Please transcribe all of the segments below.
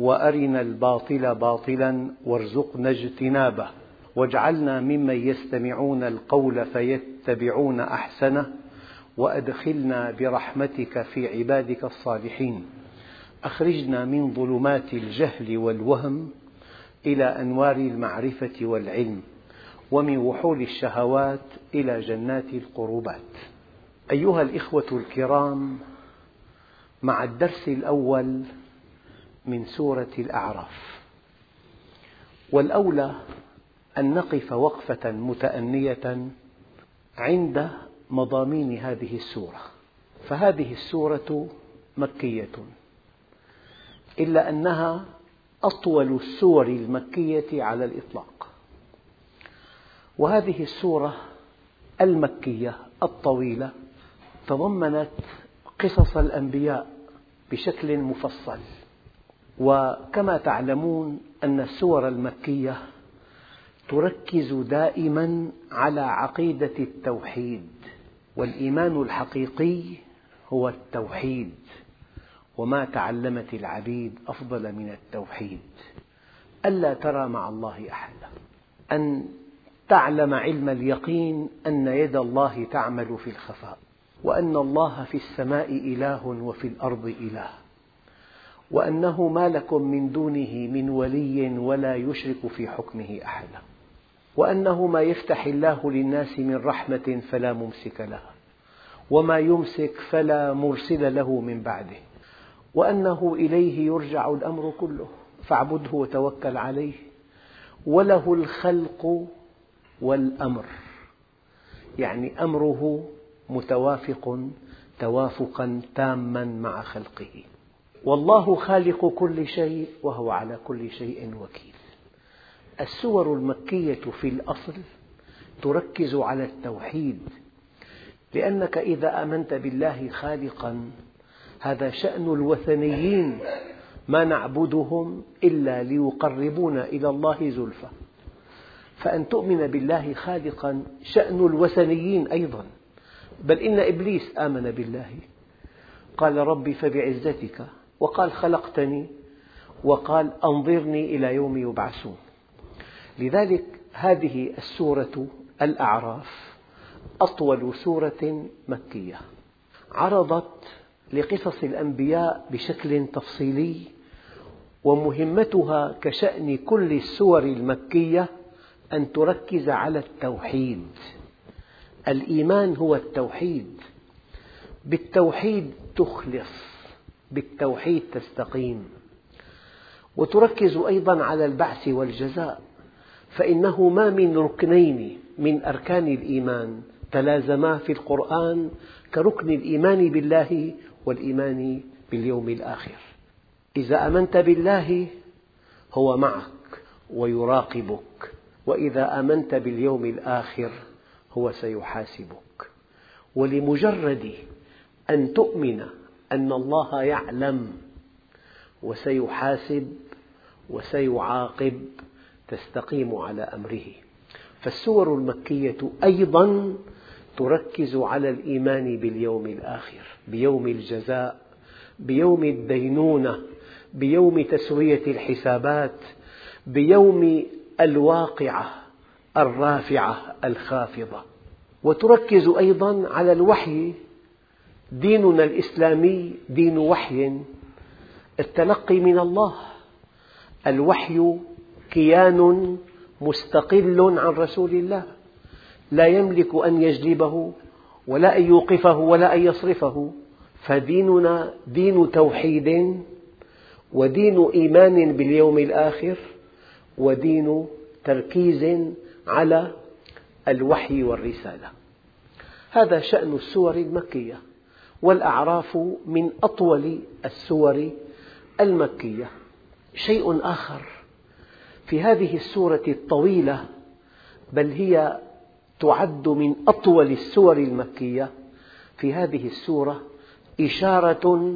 وأرنا الباطل باطلا وارزقنا اجتنابه. واجعلنا ممن يستمعون القول فيتبعون أحسنه وأدخلنا برحمتك في عبادك الصالحين. أخرجنا من ظلمات الجهل والوهم إلى أنوار المعرفة والعلم ومن وحول الشهوات إلى جنات القربات. أيها الإخوة الكرام مع الدرس الأول من سورة الأعراف. والأولى أن نقف وقفة متأنية عند مضامين هذه السورة. فهذه السورة مكية. إلا أنها أطول السور المكية على الإطلاق. وهذه السورة المكية الطويلة تضمنت قصص الأنبياء بشكل مفصل. وكما تعلمون أن السور المكية تركز دائما على عقيدة التوحيد والإيمان الحقيقي هو التوحيد وما تعلمت العبيد أفضل من التوحيد. ألا ترى مع الله أحدا. أن تعلم علم اليقين أن يد الله تعمل في الخفاء وأن الله في السماء إله وفي الأرض إله. وأنه ما لكم من دونه من ولي ولا يشرك في حكمه أحدا وأنه ما يفتح الله للناس من رحمة فلا ممسك لها وما يمسك فلا مرسل له من بعده. وأنه إليه يرجع الأمر كله فاعبده وتوكل عليه. وله الخلق والأمر يعني أمره متوافق توافقا تاما مع خلقه. والله خالق كل شيء وهو على كل شيء وكيل. السور المكية في الأصل تركز على التوحيد لأنك إذا آمنت بالله خالقا هذا شأن الوثنيين. ما نعبدهم إلا ليقربونا إلى الله زلفى. فأن تؤمن بالله خالقا شأن الوثنيين أيضا. بل إن إبليس آمن بالله. قال ربي فبعزتك وقال خلقتني وقال أنظرني إلى يوم يبعثون. لذلك هذه السورة الأعراف أطول سورة مكية. عرضت لقصص الأنبياء بشكل تفصيلي ومهمتها كشأن كل السور المكية أن تركز على التوحيد. الإيمان هو التوحيد. بالتوحيد تخلص. بالتوحيد تستقيم. وتركز أيضا على البعث والجزاء فإنه ما من ركنين من أركان الإيمان تلازما في القرآن كركن الإيمان بالله والإيمان باليوم الآخر. إذا آمنت بالله هو معك ويراقبك وإذا آمنت باليوم الآخر هو سيحاسبك. ولمجرد أن تؤمن أن الله يعلم وسيحاسب وسيعاقب تستقيم على أمره. فالسور المكية أيضا تركز على الإيمان باليوم الآخر بيوم الجزاء بيوم الدينونة بيوم تسوية الحسابات بيوم الواقعة الرافعة الخافضة. وتركز أيضا على الوحي ديننا الإسلامي دين وحي. التلقي من الله. الوحي كيان مستقل عن رسول الله. لا يملك أن يجلبه ولا أن يوقفه ولا أن يصرفه. فديننا دين توحيد ودين إيمان باليوم الآخر ودين تركيز على الوحي والرسالة. هذا شأن السور المكية. والأعراف من أطول السور المكية. شيء آخر في هذه السورة الطويلة بل هي تعد من أطول السور المكية في هذه السورة إشارة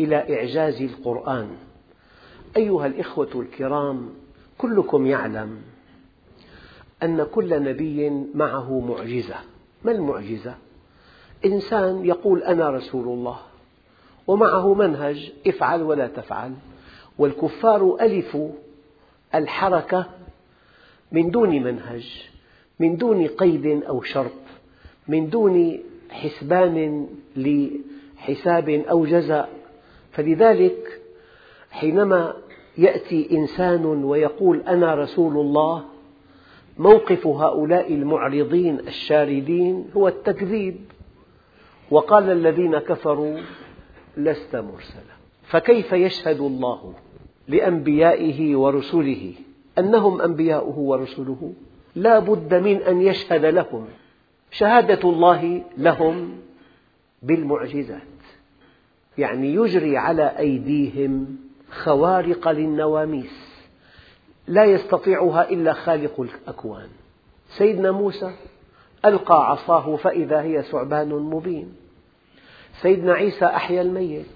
إلى إعجاز القرآن. أيها الإخوة الكرام كلكم يعلم أن كل نبي معه معجزة. ما المعجزة؟ إنسان يقول أنا رسول الله ومعه منهج افعل ولا تفعل. والكفار ألفوا الحركة من دون منهج من دون قيد أو شرط من دون حسبان لحساب أو جزاء. فلذلك حينما يأتي إنسان ويقول أنا رسول الله موقف هؤلاء المعرضين الشاردين هو التكذيب. وقال الذين كفروا لست مرسلا. فكيف يشهد الله لأنبيائه ورسله؟ أنهم أنبياؤه ورسله. لا بد من أن يشهد لهم. شهادة الله لهم بالمعجزات. يعني يجري على أيديهم خوارق للنواميس. لا يستطيعها إلا خالق الأكوان. سيدنا موسى ألقى عصاه فإذا هي ثعبان مبين. سيدنا عيسى أحيا الميت.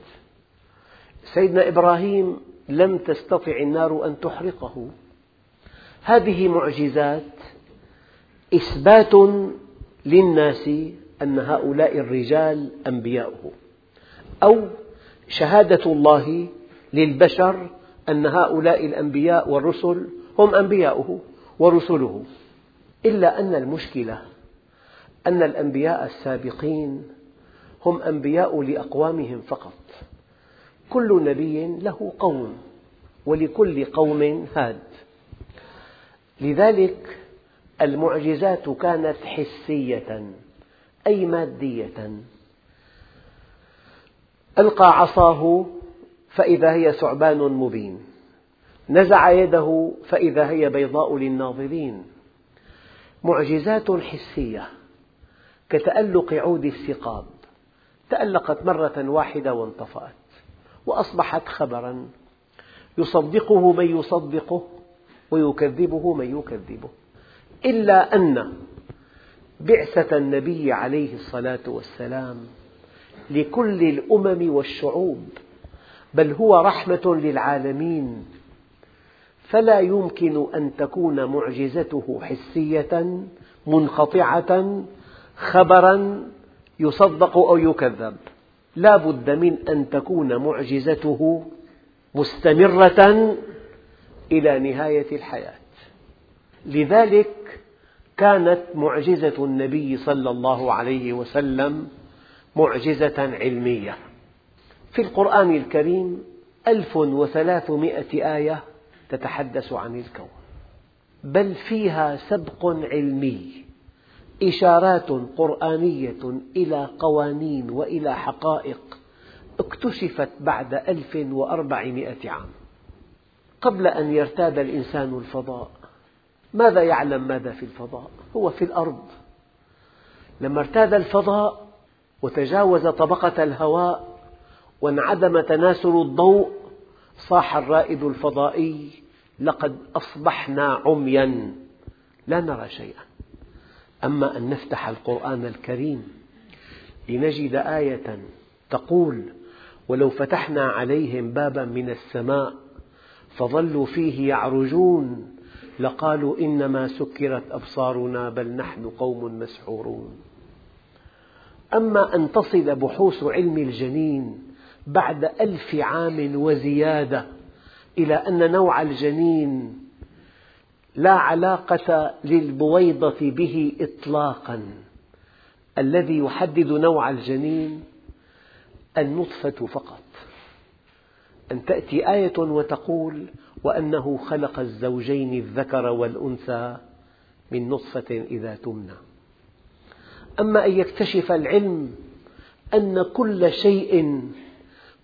سيدنا إبراهيم لم تستطع النار أن تحرقه. هذه معجزات إثبات للناس أن هؤلاء الرجال أنبياؤه. أو شهادة الله للبشر أن هؤلاء الأنبياء والرسل هم أنبياؤه ورسله. إلا أن المشكلة أن الأنبياء السابقين هم أنبياء لأقوامهم فقط. كل نبي له قوم ولكل قوم هاد. لذلك المعجزات كانت حسية أي مادية. ألقى عصاه فإذا هي ثعبان مبين. نزع يده فإذا هي بيضاء للناظرين. معجزات حسية كتألق عود الثقاب. تألقت مرة واحدة وانطفأت وأصبحت خبرا. يصدقه من يصدقه ويكذبه من يكذبه. إلا أن بعثة النبي عليه الصلاة والسلام لكل الأمم والشعوب بل هو رحمة للعالمين. فلا يمكن أن تكون معجزته حسية منقطعة خبرا يصدق أو يكذب. لا بد من أن تكون معجزته مستمرة إلى نهاية الحياة. لذلك كانت معجزة النبي صلى الله عليه وسلم معجزة علمية. في القرآن الكريم ألف وثلاثمئة آية تتحدث عن الكون. بل فيها سبق علمي. إشارات قرآنية إلى قوانين وإلى حقائق اكتشفت بعد ألف وأربعمائة عام. قبل أن يرتاد الإنسان الفضاء ماذا يعلم ماذا في الفضاء؟ هو في الأرض. لما ارتاد الفضاء وتجاوز طبقة الهواء وانعدم تناسل الضوء صاح الرائد الفضائي لقد أصبحنا عميا لا نرى شيئا. أما أن نفتح القرآن الكريم لنجد آية تقول ولو فتحنا عليهم بابا من السماء فظلوا فيه يعرجون لقالوا إنما سكرت أبصارنا بل نحن قوم مسحورون. أما أن تصل بحوث علم الجنين بعد ألف عام وزيادة إلى أن نوع الجنين لا علاقة للبويضة به إطلاقا. الذي يحدد نوع الجنين النطفة فقط. أن تأتي آية وتقول وأنه خلق الزوجين الذكر والأنثى من نطفة إذا تمنى. أما أن يكتشف العلم أن كل شيء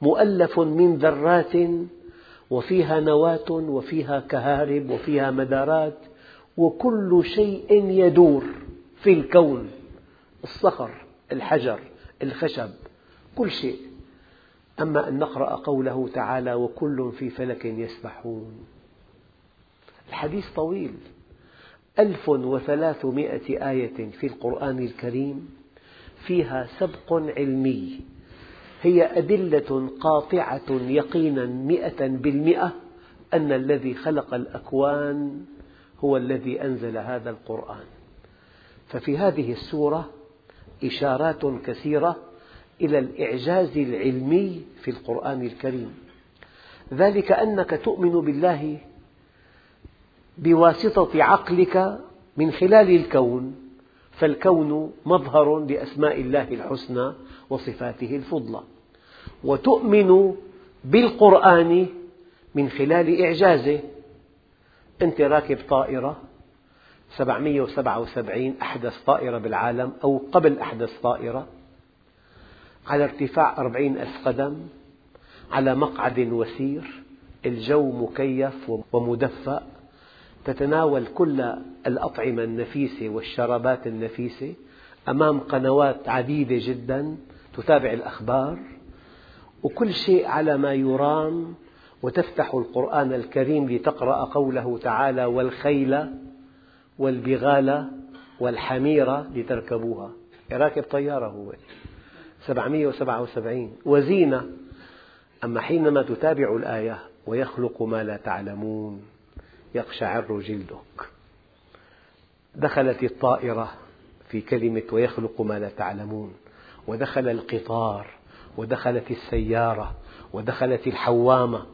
مؤلف من ذرات وفيها نواة وفيها كهارب وفيها مدارات وكل شيء يدور في الكون الصخر الحجر الخشب كل شيء. أما أن نقرأ قوله تعالى وكل في فلك يسبحون. الحديث طويل. ألف وثلاثمائة آية في القرآن الكريم فيها سبق علمي. هي أدلة قاطعة يقينا مئة بالمئة أن الذي خلق الأكوان هو الذي أنزل هذا القرآن. ففي هذه السورة إشارات كثيرة إلى الإعجاز العلمي في القرآن الكريم. ذلك أنك تؤمن بالله بواسطة عقلك من خلال الكون. فالكون مظهر لأسماء الله الحسنى وصفاته الفضلى. وتؤمن بالقرآن من خلال إعجازه. أنت راكب طائرة 777 أحدث طائرة بالعالم أو قبل أحدث طائرة على ارتفاع أربعين ألف قدم على مقعد وسير الجو مكيف ومدفأ تتناول كل الأطعمة النفيسة والشرابات النفيسة أمام قنوات عديدة جدا تتابع الأخبار وكل شيء على ما يرام وتفتح القرآن الكريم لتقرأ قوله تعالى والخيل والبغال والحمير لتركبوها. راكب طيارة هو. 777 وزينة. أما حينما تتابع الآية ويخلق ما لا تعلمون يقشعر جلدك. دخلت الطائرة في كلمة ويخلق ما لا تعلمون. ودخل القطار ودخلت السيارة ودخلت الحوامة.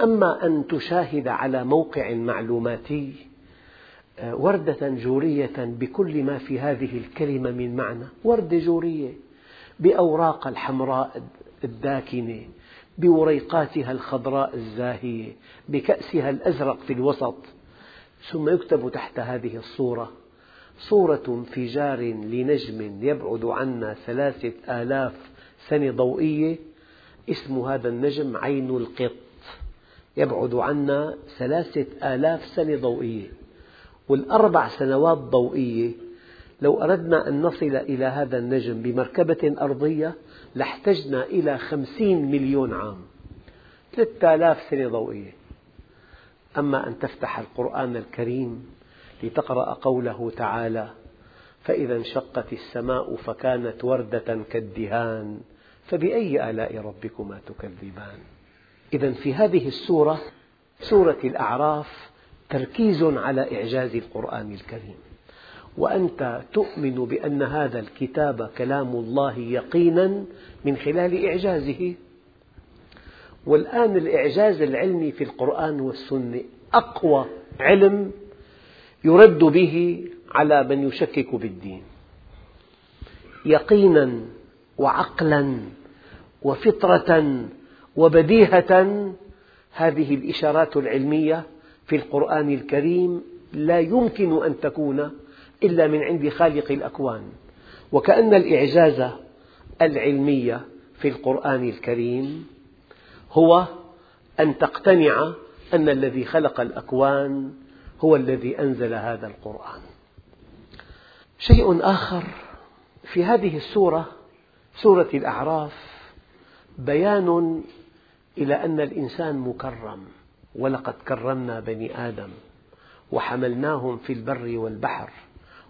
أما أن تشاهد على موقع معلوماتي آه، وردة جورية بكل ما في هذه الكلمة من معنى. وردة جورية بأوراق الحمراء الداكنة. بوريقاتها الخضراء الزاهية بكأسها الأزرق في الوسط. ثم يكتب تحت هذه الصورة صورة انفجار لنجم يبعد عنا ثلاثة آلاف سنة ضوئية. اسم هذا النجم عين القط. يبعد عنا ثلاثة آلاف سنة ضوئية. والأربع سنوات ضوئية. لو أردنا أن نصل إلى هذا النجم بمركبة أرضية لاحتجنا إلى خمسين مليون عام. ثلاثة آلاف سنة ضوئية. أما أن تفتح القرآن الكريم لتقرأ قوله تعالى فإذا انشقت السماء فكانت وردة كالدهان فبأي آلاء ربكما تكذبان؟ إذا في هذه السورة سورة الأعراف تركيز على إعجاز القرآن الكريم. وأنت تؤمن بأن هذا الكتاب كلام الله يقينا من خلال إعجازه. والآن الإعجاز العلمي في القرآن والسنة أقوى علم يرد به على من يشكك بالدين. يقينا وعقلا وفطرة وبديهة. هذه الإشارات العلمية في القرآن الكريم لا يمكن أن تكون إلا من عند خالق الأكوان. وكأن الإعجاز العلمي في القرآن الكريم هو أن تقتنع أن الذي خلق الأكوان هو الذي أنزل هذا القرآن. شيء آخر في هذه السورة سورة الأعراف بيان إلى أن الإنسان مكرم ولقد كرمنا بني آدم وحملناهم في البر والبحر.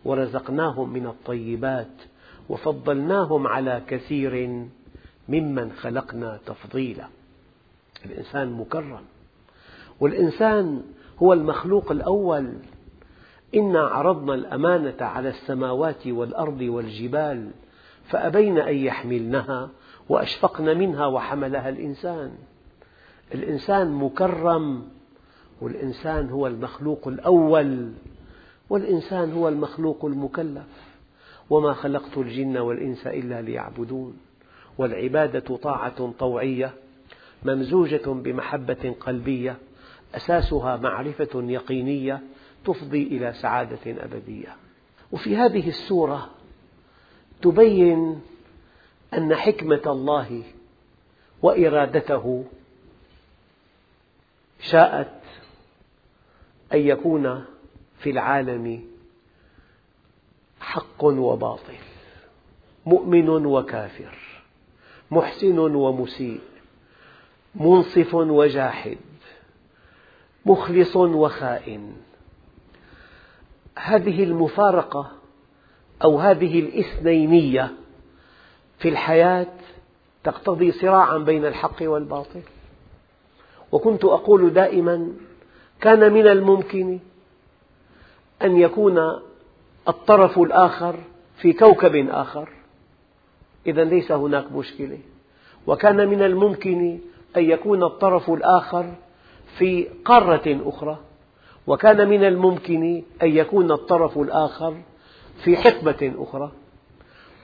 ورزقناهم من الطيبات وفضلناهم على كثير ممن خلقنا تفضيلا. الإنسان مكرم. والإنسان هو المخلوق الأول. إنا عرضنا الأمانة على السماوات والأرض والجبال فأبين أن يحملنها وأشفقن منها وحملها الإنسان. الإنسان مكرم. والإنسان هو المخلوق الأول. والإنسان هو المخلوق المكلف. وما خلقت الجن والإنس إلا ليعبدون. والعبادة طاعة طوعية ممزوجة بمحبة قلبية أساسها معرفة يقينية تفضي إلى سعادة أبدية. وفي هذه السورة تبين أن حكمة الله وإرادته شاءت أن يكون في العالم حق وباطل مؤمن وكافر محسن ومسيء منصف وجاحد مخلص وخائن. هذه المفارقة أو هذه الإثنينية في الحياة تقتضي صراعا بين الحق والباطل. وكنت أقول دائما كان من الممكن أن يكون الطرف الآخر في كوكب آخر. إذا ليس هناك مشكلة. وكان من الممكن أن يكون الطرف الآخر في قارة أخرى. وكان من الممكن أن يكون الطرف الآخر في حقبة أخرى.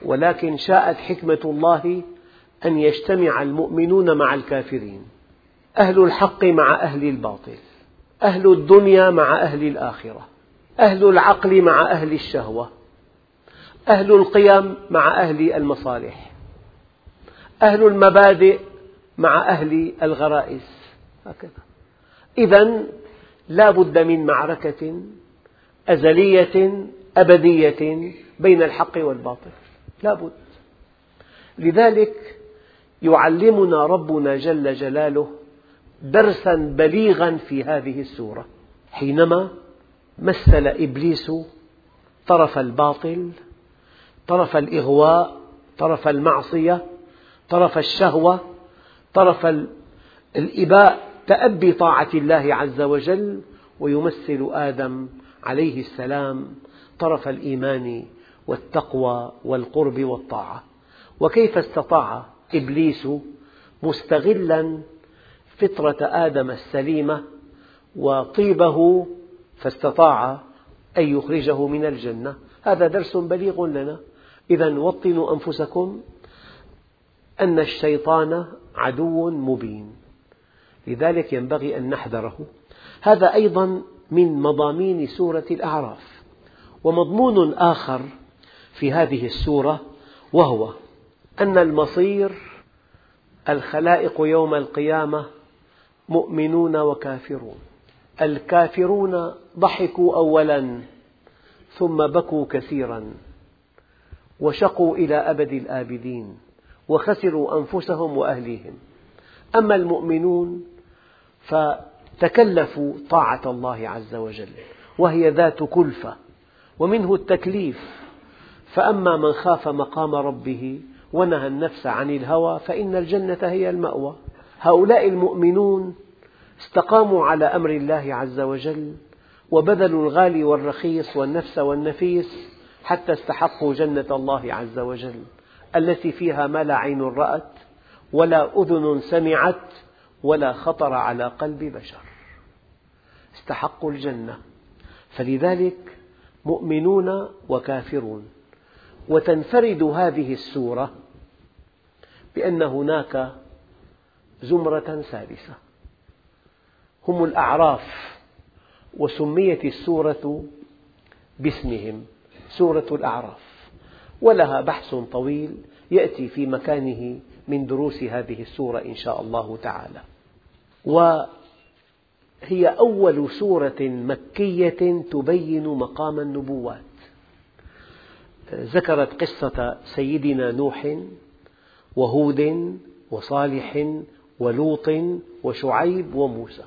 ولكن شاءت حكمة الله أن يجتمع المؤمنون مع الكافرين. أهل الحق مع أهل الباطل. أهل الدنيا مع أهل الآخرة. أهل العقل مع أهل الشهوة أهل القيم مع أهل المصالح أهل المبادئ مع أهل الغرائز. هكذا. إذا لا بد من معركة أزلية أبدية بين الحق والباطل. لا بد. لذلك يعلمنا ربنا جل جلاله درسا بليغا في هذه السورة. حينما مثل إبليس طرف الباطل طرف الإغواء طرف المعصية طرف الشهوة طرف الإباء تأبي طاعة الله عز وجل ويمثل آدم عليه السلام طرف الإيمان والتقوى والقرب والطاعة. وكيف استطاع إبليس مستغلا فطرة آدم السليمة وطيبه فاستطاع أن يخرجه من الجنة. هذا درس بليغ لنا. إذا وطنوا أنفسكم أن الشيطان عدو مبين. لذلك ينبغي أن نحذره. هذا أيضا من مضامين سورة الأعراف. ومضمون آخر في هذه السورة وهو أن المصير الخلائق يوم القيامة مؤمنون وكافرون. الكافرون ضحكوا أولا ثم بكوا كثيرا وشقوا إلى أبد الآبدين وخسروا أنفسهم وأهليهم. أما المؤمنون فتكلفوا طاعة الله عز وجل وهي ذات كلفة ومنه التكليف. فأما من خاف مقام ربه ونهى النفس عن الهوى فإن الجنة هي المأوى. هؤلاء المؤمنون استقاموا على أمر الله عز وجل وبذلوا الغالي والرخيص والنفس والنفيس حتى استحقوا جنة الله عز وجل التي فيها ما لا عين رأت ولا أذن سمعت ولا خطر على قلب بشر. استحقوا الجنة. فلذلك مؤمنون وكافرون. وتنفرد هذه السورة بأن هناك زمرة ثالثة هم الأعراف وسميت السورة باسمهم سورة الأعراف. ولها بحث طويل يأتي في مكانه من دروس هذه السورة إن شاء الله تعالى. وهي أول سورة مكية تبين مقام النبوات. ذكرت قصة سيدنا نوح وهود وصالح ولوط وشعيب وموسى.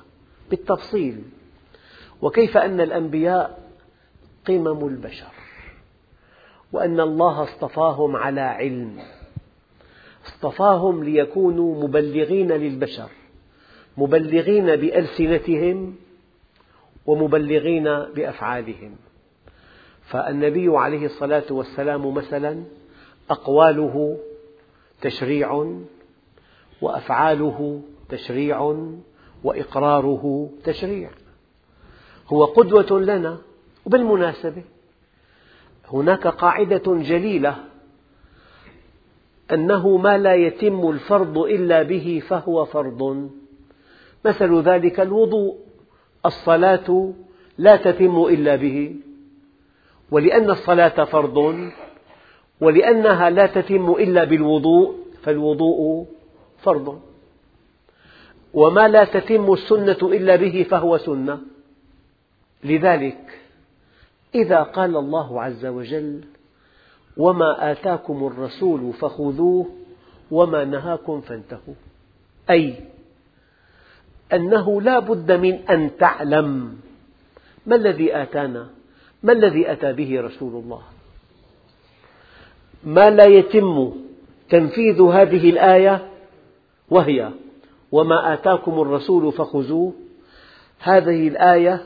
بالتفصيل. وكيف أن الأنبياء قمم البشر؟ وأن الله اصطفاهم على علم. اصطفاهم ليكونوا مبلغين للبشر. مبلغين بألسنتهم ومبلغين بأفعالهم. فالنبي عليه الصلاة والسلام مثلا أقواله تشريع وأفعاله تشريع وإقراره تشريع. هو قدوة لنا وبالمناسبة هناك قاعدة جليلة أنه ما لا يتم الفرض إلا به فهو فرض. مثل ذلك الوضوء الصلاة لا تتم إلا به ولأن الصلاة فرض ولأنها لا تتم إلا بالوضوء فالوضوء فرض. وما لا تتم السنة إلا به فهو سنة. لذلك إذا قال الله عز وجل وما آتاكم الرسول فخذوه وما نهاكم فانتهوا. أي أنه لا بد من أن تعلم ما الذي آتانا ما الذي أتى به رسول الله. ما لا يتم تنفيذ هذه الآية وهي وما آتاكم الرسول فخذوه. هذه الآية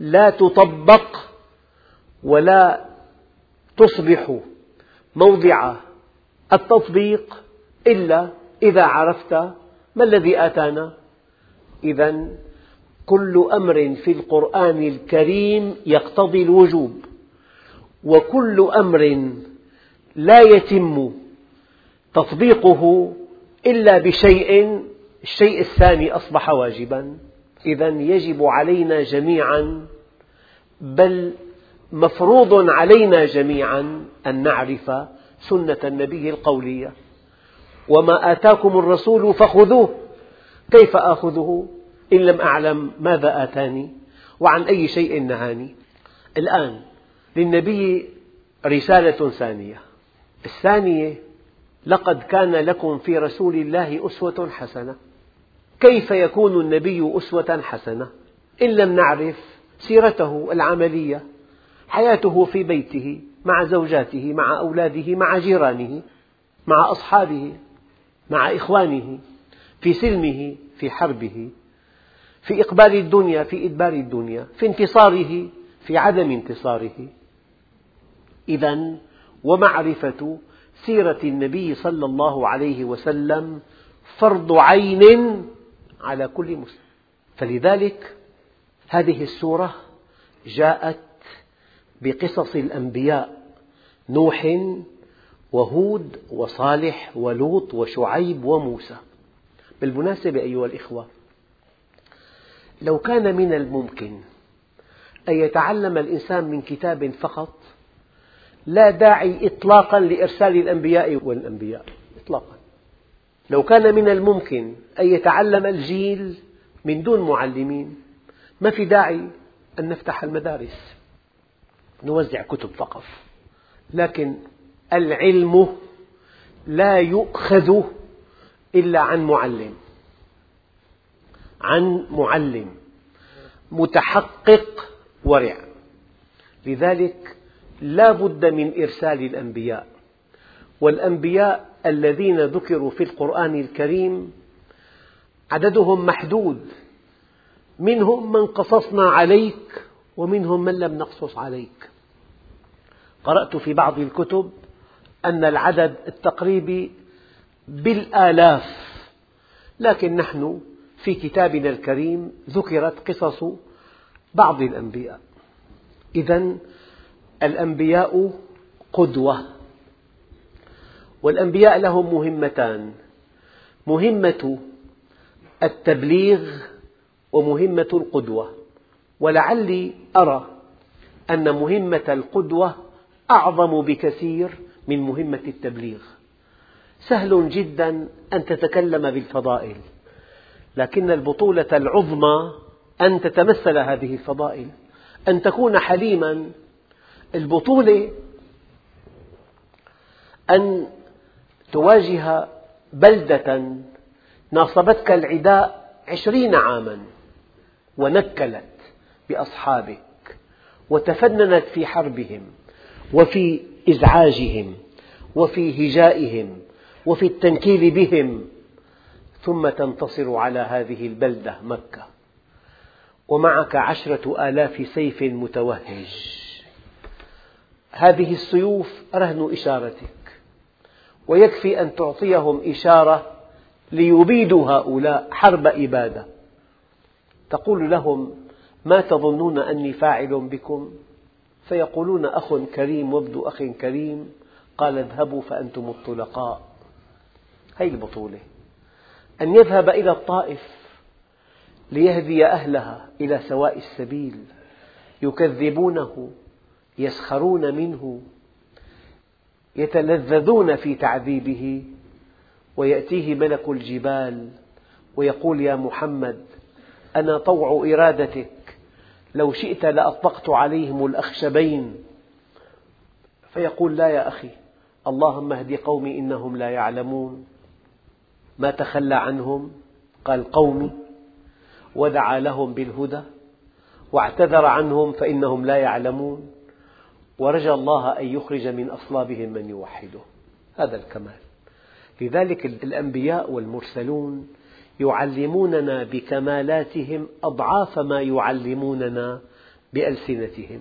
لا تطبق ولا تصبح موضع التطبيق إلا إذا عرفت ما الذي آتانا. إذا كل أمر في القرآن الكريم يقتضي الوجوب وكل أمر لا يتم تطبيقه إلا بشيء الشيء الثاني أصبح واجبا. إذا يجب علينا جميعا بل مفروض علينا جميعا أن نعرف سنة النبي القولية. وما آتاكم الرسول فخذوه. كيف آخذه؟ إن لم أعلم ماذا آتاني. وعن أي شيء نهاني. الآن للنبي رسالة ثانية. الثانية لقد كان لكم في رسول الله أسوة حسنة. كيف يكون النبي أسوة حسنة؟ إن لم نعرف سيرته العملية حياته في بيته مع زوجاته مع أولاده مع جيرانه مع أصحابه مع إخوانه في سلمه في حربه في إقبال الدنيا في إدبار الدنيا في انتصاره في عدم انتصاره. إذا ومعرفة سيرة النبي صلى الله عليه وسلم فرض عين على كل مسلم. فلذلك هذه السورة جاءت بقصص الأنبياء نوح وهود وصالح ولوط وشعيب وموسى. بالمناسبة أيها الإخوة لو كان من الممكن أن يتعلم الإنسان من كتاب فقط لا داعي إطلاقا لإرسال الأنبياء والأنبياء إطلاقا. لو كان من الممكن أن يتعلم الجيل من دون معلمين ما في داعي أن نفتح المدارس. نوزع كتب فقط. لكن العلم لا يؤخذ إلا عن معلم. عن معلم. متحقق ورع. لذلك لا بد من إرسال الأنبياء. والأنبياء الذين ذكروا في القرآن الكريم عددهم محدود. منهم من قصصنا عليك ومنهم من لم نقصص عليك. قرأت في بعض الكتب أن العدد التقريبي بالآلاف لكن نحن في كتابنا الكريم ذكرت قصص بعض الأنبياء. إذا الأنبياء قدوة. والأنبياء لهم مهمتان. مهمة التبليغ ومهمة القدوة. ولعلي أرى أن مهمة القدوة أعظم بكثير من مهمة التبليغ. سهل جدا أن تتكلم بالفضائل لكن البطولة العظمى أن تتمثل هذه الفضائل. أن تكون حليما البطولة أن تواجه بلدة ناصبتك العداء عشرين عاما ونكلت بأصحابك وتفننت في حربهم وفي إزعاجهم وفي هجائهم وفي التنكيل بهم ثم تنتصر على هذه البلدة مكة. ومعك عشرة آلاف سيف متوهج. هذه السيوف رهن إشارتك. ويكفي أن تعطيهم إشارة ليبيدوا هؤلاء حرب إبادة. تقول لهم ما تظنون أني فاعل بكم؟ فيقولون أخ كريم وابن أخ كريم. قال اذهبوا فأنتم الطلقاء. هذه البطولة. أن يذهب إلى الطائف ليهدي أهلها إلى سواء السبيل. يكذبونه يسخرون منه يتلذذون في تعذيبه ويأتيه ملك الجبال ويقول يا محمد أنا طوع إرادتك لو شئت لأطبقت عليهم الأخشبين. فيقول لا يا أخي اللهم اهد قومي إنهم لا يعلمون. ما تخلى عنهم؟ قال قومي. ودعا لهم بالهدى واعتذر عنهم فإنهم لا يعلمون. ورجى الله أن يخرج من أصلابهم من يوحده. هذا الكمال. لذلك الأنبياء والمرسلون يعلموننا بكمالاتهم أضعاف ما يعلموننا بألسنتهم.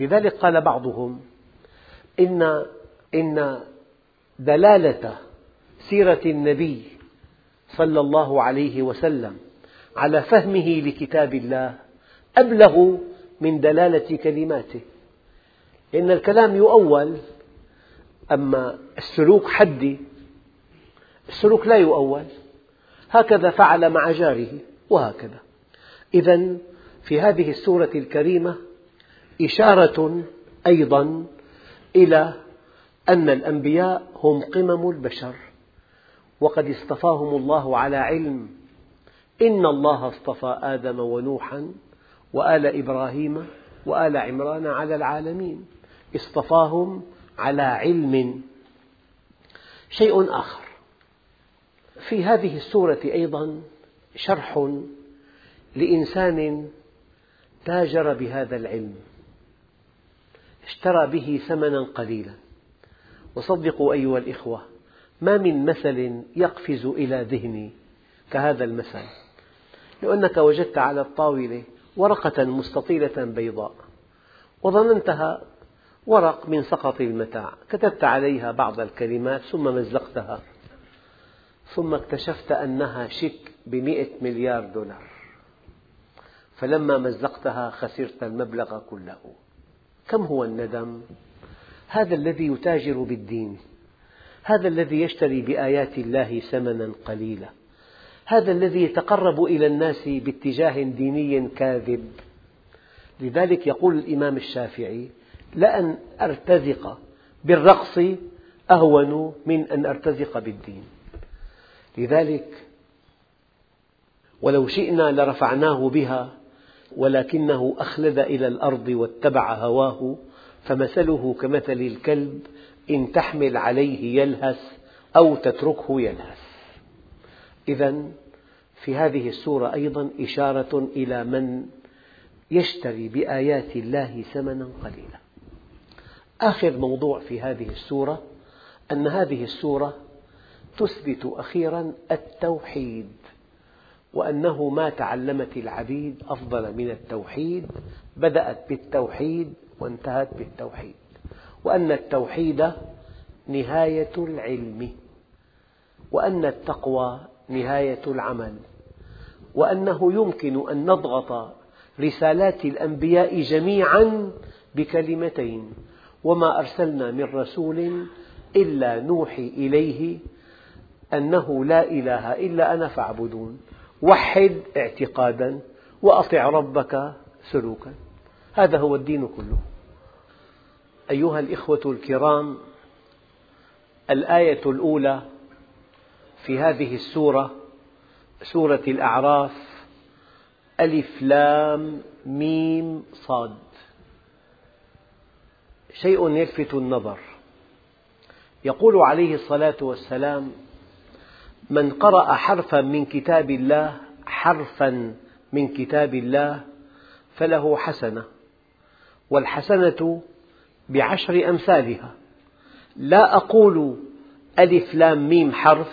لذلك قال بعضهم إن, إن دلالة سيرة النبي صلى الله عليه وسلم على فهمه لكتاب الله أبلغ من دلالة كلماته. لأن الكلام يؤول أما السلوك حدي السلوك لا يؤول. هكذا فعل مع جاره وهكذا. إذا في هذه السورة الكريمة إشارة أيضا إلى أن الأنبياء هم قمم البشر وقد اصطفاهم الله على علم. إن الله اصطفى آدم ونوحا وآل إبراهيم وآل عمران على العالمين. اصطفاهم على علم. شيء آخر. في هذه السورة أيضا شرح لإنسان تاجر بهذا العلم. اشترى به ثمنا قليلا. وصدقوا أيها الإخوة ما من مثل يقفز إلى ذهني كهذا المثل. لو أنك وجدت على الطاولة ورقة مستطيلة بيضاء وظننتها ورق من سقط المتاع. كتبت عليها بعض الكلمات ثم مزقتها. ثم اكتشفت أنها شيك بمئة مليار دولار. فلما مزقتها خسرت المبلغ كله. كم هو الندم؟ هذا الذي يتاجر بالدين. هذا الذي يشتري بآيات الله ثمنا قليلا. هذا الذي يتقرب إلى الناس باتجاه ديني كاذب. لذلك يقول الإمام الشافعي لأن أرتزق بالرقص أهون من أن أرتزق بالدين. لذلك ولو شئنا لرفعناه بها ولكنه أخلد إلى الأرض واتبع هواه فمثله كمثل الكلب إن تحمل عليه يلهث أو تتركه يلهث. إذا في هذه السورة أيضا إشارة إلى من يشتري بآيات الله ثمنا قليلا. آخر موضوع في هذه السورة أن هذه السورة تثبت أخيرا التوحيد وأنه ما تعلمت العبيد أفضل من التوحيد بدأت بالتوحيد وانتهت بالتوحيد وأن التوحيد نهاية العلم وأن التقوى نهاية العمل وأنه يمكن أن نضغط رسالات الأنبياء جميعا بكلمتين وما أرسلنا من رسول إلا نوحي إليه أنه لا إله إلا أنا فاعبدون. وحد اعتقادا وأطع ربك سلوكا. هذا هو الدين كله. أيها الإخوة الكرام الآية الأولى في هذه السورة سورة الأعراف ألف لام ميم صاد. شيء يلفت النظر. يقول عليه الصلاة والسلام من قرأ حرفا من كتاب الله حرفا من كتاب الله فله حسنة والحسنة بعشر أمثالها. لا أقول ألف لام ميم حرف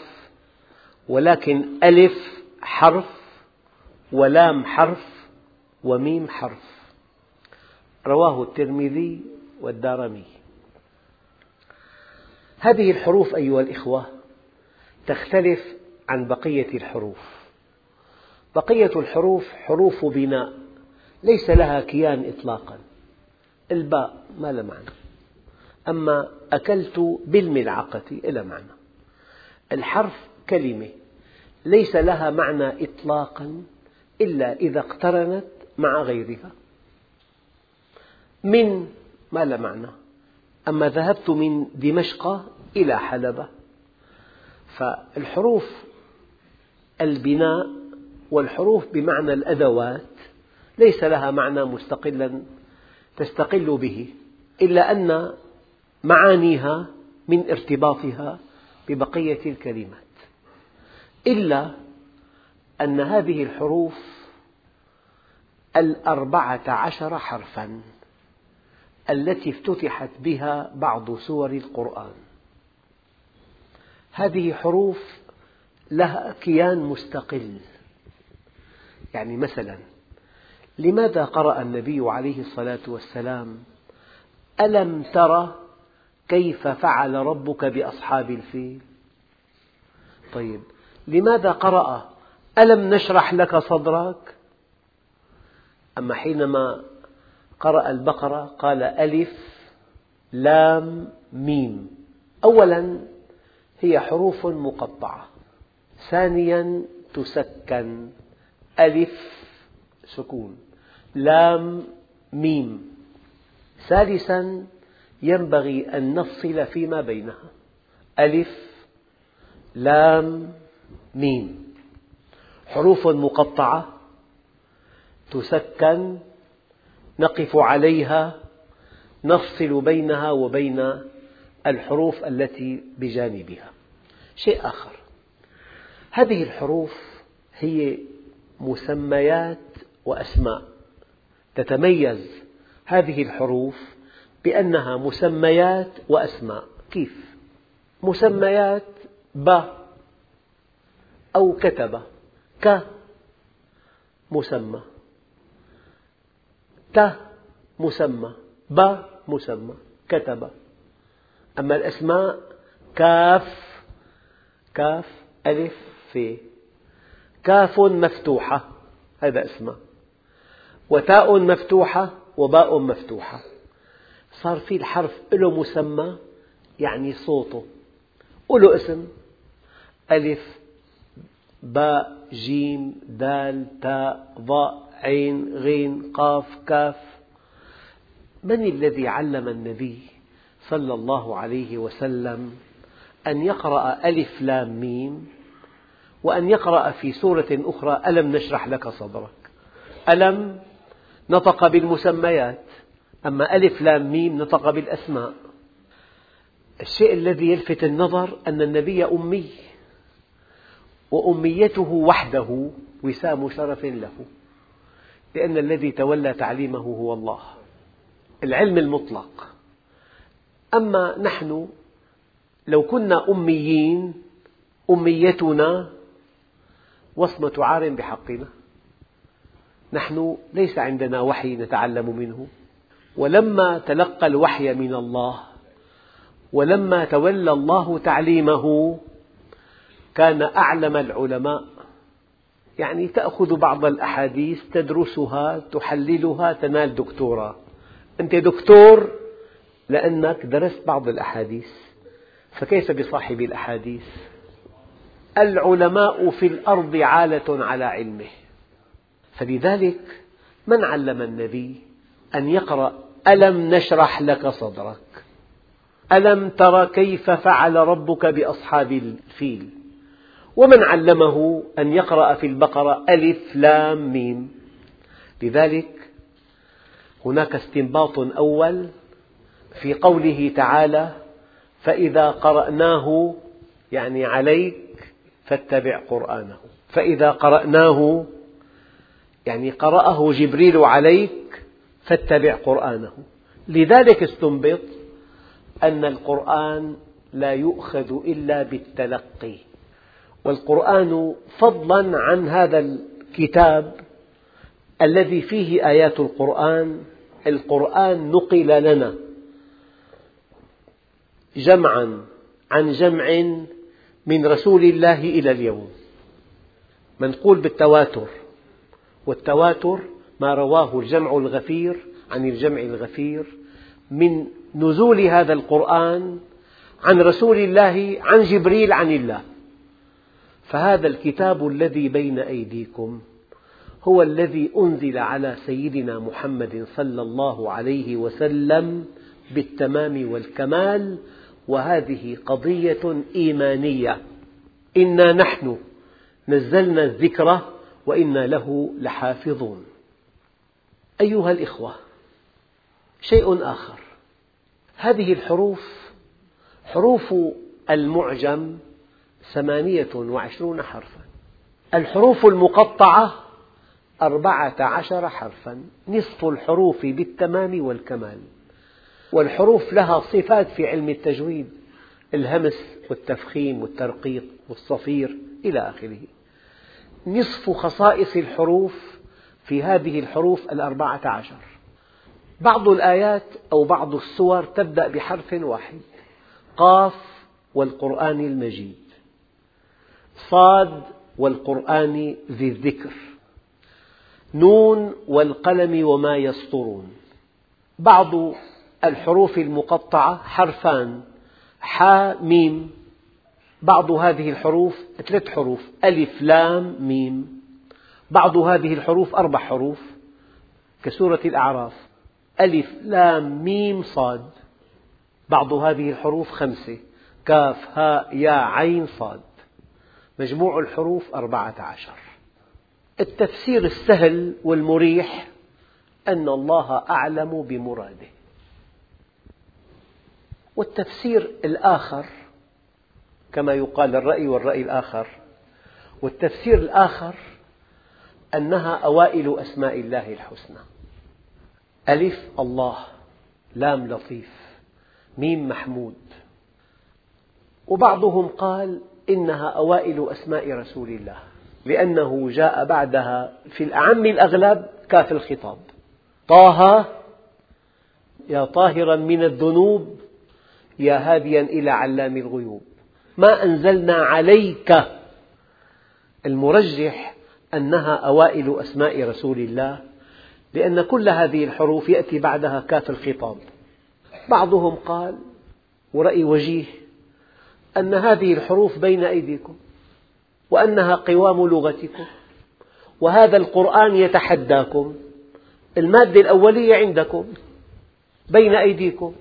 ولكن ألف حرف ولام حرف وميم حرف. رواه الترمذي والدارمي. هذه الحروف أيها الإخوة تختلف عن بقية الحروف. بقية الحروف حروف بناء ليس لها كيان إطلاقا. الباء ما لها معنى. أما أكلت بالملعقة إلى معنى. الحرف كلمة ليس لها معنى إطلاقا إلا إذا اقترنت مع غيرها. من ما لها معنى. أما ذهبت من دمشق إلى حلب فالحروف البناء والحروف بمعنى الأدوات ليس لها معنى مستقلا تستقل به إلا أن معانيها من ارتباطها ببقية الكلمات. إلا أن هذه الحروف الأربعة عشر حرفا. التي افتتحت بها بعض سور القرآن. هذه حروف لها كيان مستقل. يعني مثلا لماذا قرأ النبي عليه الصلاة والسلام ألم تر كيف فعل ربك بأصحاب الفيل؟ طيب لماذا قرأ ألم نشرح لك صدرك؟ أما حينما قرأ البقرة قال ألف لام ميم. أولا هي حروف مقطعة. ثانيا تسكن. ألف سكون. لام ميم. ثالثا ينبغي أن نفصل فيما بينها. ألف لام ميم. حروف مقطعة تسكن. نقف عليها نفصل بينها وبين الحروف التي بجانبها. شيء آخر. هذه الحروف هي مسميات وأسماء. تتميز هذه الحروف بأنها مسميات وأسماء. كيف؟ مسميات ب أو كتب. ك مسمى. ت مسمى ب مسمى كتب. أما الأسماء كاف كاف ألف في كاف مفتوحة هذا اسمه وتاء مفتوحة وباء مفتوحة. صار في الحرف له مسمى يعني صوته. وله اسم ألف باء جيم دال تاء ضاء عين غين قاف كاف. من الذي علم النبي صلى الله عليه وسلم أن يقرأ ألف لام ميم وأن يقرأ في سورة أخرى ألم نشرح لك صدرك؟ ألم نطق بالمسميات أما ألف لام ميم نطق بالأسماء. الشيء الذي يلفت النظر أن النبي أمي. وأميته وحده وسام شرف له. لأن الذي تولى تعليمه هو الله. العلم المطلق. أما نحن لو كنا أميين أميتنا وصمة عار بحقنا. نحن ليس عندنا وحي نتعلم منه. ولما تلقى الوحي من الله ولما تولى الله تعليمه كان أعلم العلماء. يعني تأخذ بعض الأحاديث تدرسها تحللها تنال دكتوراه. أنت دكتور لأنك درست بعض الأحاديث. فكيف بصاحب الأحاديث؟ العلماء في الأرض عالة على علمه. فلذلك من علم النبي أن يقرأ ألم نشرح لك صدرك؟ ألم تر كيف فعل ربك بأصحاب الفيل؟ ومن علمه أن يقرأ في البقرة ألف لام ميم. لذلك هناك استنباط أول في قوله تعالى فإذا قرأناه يعني عليك فاتبع قرآنه. فإذا قرأناه يعني قرأه جبريل عليك فاتبع قرآنه. لذلك استنبط أن القرآن لا يؤخذ إلا بالتلقي. والقرآن فضلا عن هذا الكتاب الذي فيه آيات القرآن. القرآن نقل لنا جمعا عن جمع من رسول الله إلى اليوم. منقول بالتواتر والتواتر ما رواه الجمع الغفير عن الجمع الغفير من نزول هذا القرآن عن رسول الله عن جبريل عن الله. فهذا الكتاب الذي بين أيديكم هو الذي أنزل على سيدنا محمد صلى الله عليه وسلم بالتمام والكمال وهذه قضية إيمانية. إنا نحن نزلنا الذكر وإنا له لحافظون. أيها الإخوة شيء آخر. هذه الحروف حروف المعجم ثمانية وعشرون حرفا. الحروف المقطعة أربعة عشر حرفا. نصف الحروف بالتمام والكمال. والحروف لها صفات في علم التجويد الهمس والتفخيم والترقيق والصفير إلى آخره. نصف خصائص الحروف في هذه الحروف الأربعة عشر. بعض الآيات أو بعض السور تبدأ بحرف واحد قاف والقرآن المجيد. صاد والقرآن ذي الذكر. نون والقلم وما يسطرون. بعض الحروف المقطعة حرفان. حا ميم. بعض هذه الحروف ثلاث حروف. ألف لام ميم. بعض هذه الحروف أربع حروف. كسورة الأعراف. ألف لام ميم صاد. بعض هذه الحروف خمسة. كاف هاء يا عين صاد. مجموع الحروف أربعة عشر. التفسير السهل والمريح أن الله أعلم بمراده. والتفسير الآخر كما يقال الرأي والرأي الآخر. والتفسير الآخر أنها أوائل أسماء الله الحسنى. ألف الله لام لطيف ميم محمود. وبعضهم قال إنها أوائل أسماء رسول الله لأنه جاء بعدها في الأعم الأغلب كاف الخطاب. طه يا طاهرا من الذنوب يا هاديا إلى علام الغيوب. ما أنزلنا عليك المرجح أنها أوائل أسماء رسول الله لأن كل هذه الحروف يأتي بعدها كاف الخطاب. بعضهم قال ورأي وجيه أن هذه الحروف بين أيديكم وأنها قوام لغتكم وهذا القرآن يتحداكم المادة الأولية عندكم بين أيديكم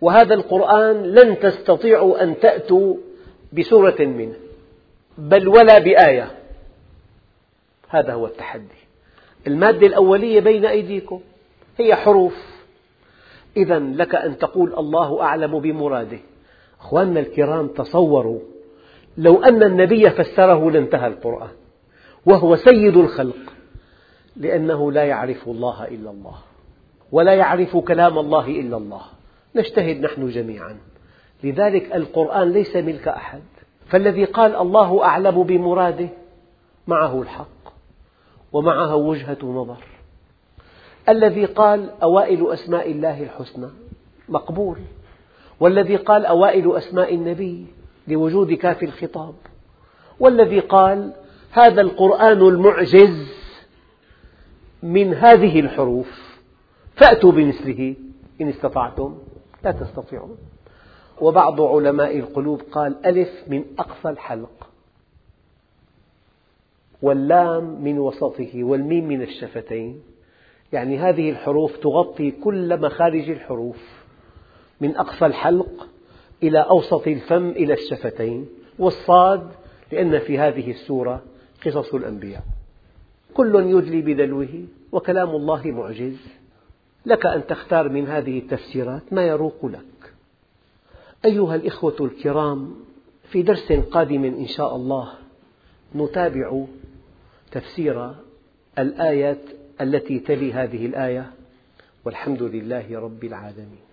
وهذا القرآن لن تستطيعوا أن تأتوا بسورة منه بل ولا بآية هذا هو التحدي المادة الأولية بين أيديكم هي حروف إذا لك أن تقول الله أعلم بمراده أخواننا الكرام تصوروا لو أن النبي فسره لانتهى القرآن وهو سيد الخلق لأنه لا يعرف الله إلا الله ولا يعرف كلام الله إلا الله. نجتهد نحن جميعا. لذلك القرآن ليس ملك أحد فالذي قال الله أعلم بمراده معه الحق ومعها وجهة نظر. الذي قال أوائل أسماء الله الحسنى مقبول. والذي قال أوائل أسماء النبي لوجود كاف الخطاب. والذي قال هذا القرآن المعجز من هذه الحروف فأتوا بمثله إن استطعتم لا تستطيعون. وبعض علماء القلوب قال ألف من أقصى الحلق واللام من وسطه والميم من الشفتين. يعني هذه الحروف تغطي كل مخارج الحروف. من أقصى الحلق إلى أوسط الفم إلى الشفتين والصاد لأن في هذه السورة قصص الأنبياء. كل يدلي بدلوه وكلام الله معجز. لك أن تختار من هذه التفسيرات ما يروق لك. أيها الإخوة الكرام في درس قادم إن شاء الله نتابع تفسير الآية التي تلي هذه الآية والحمد لله رب العالمين.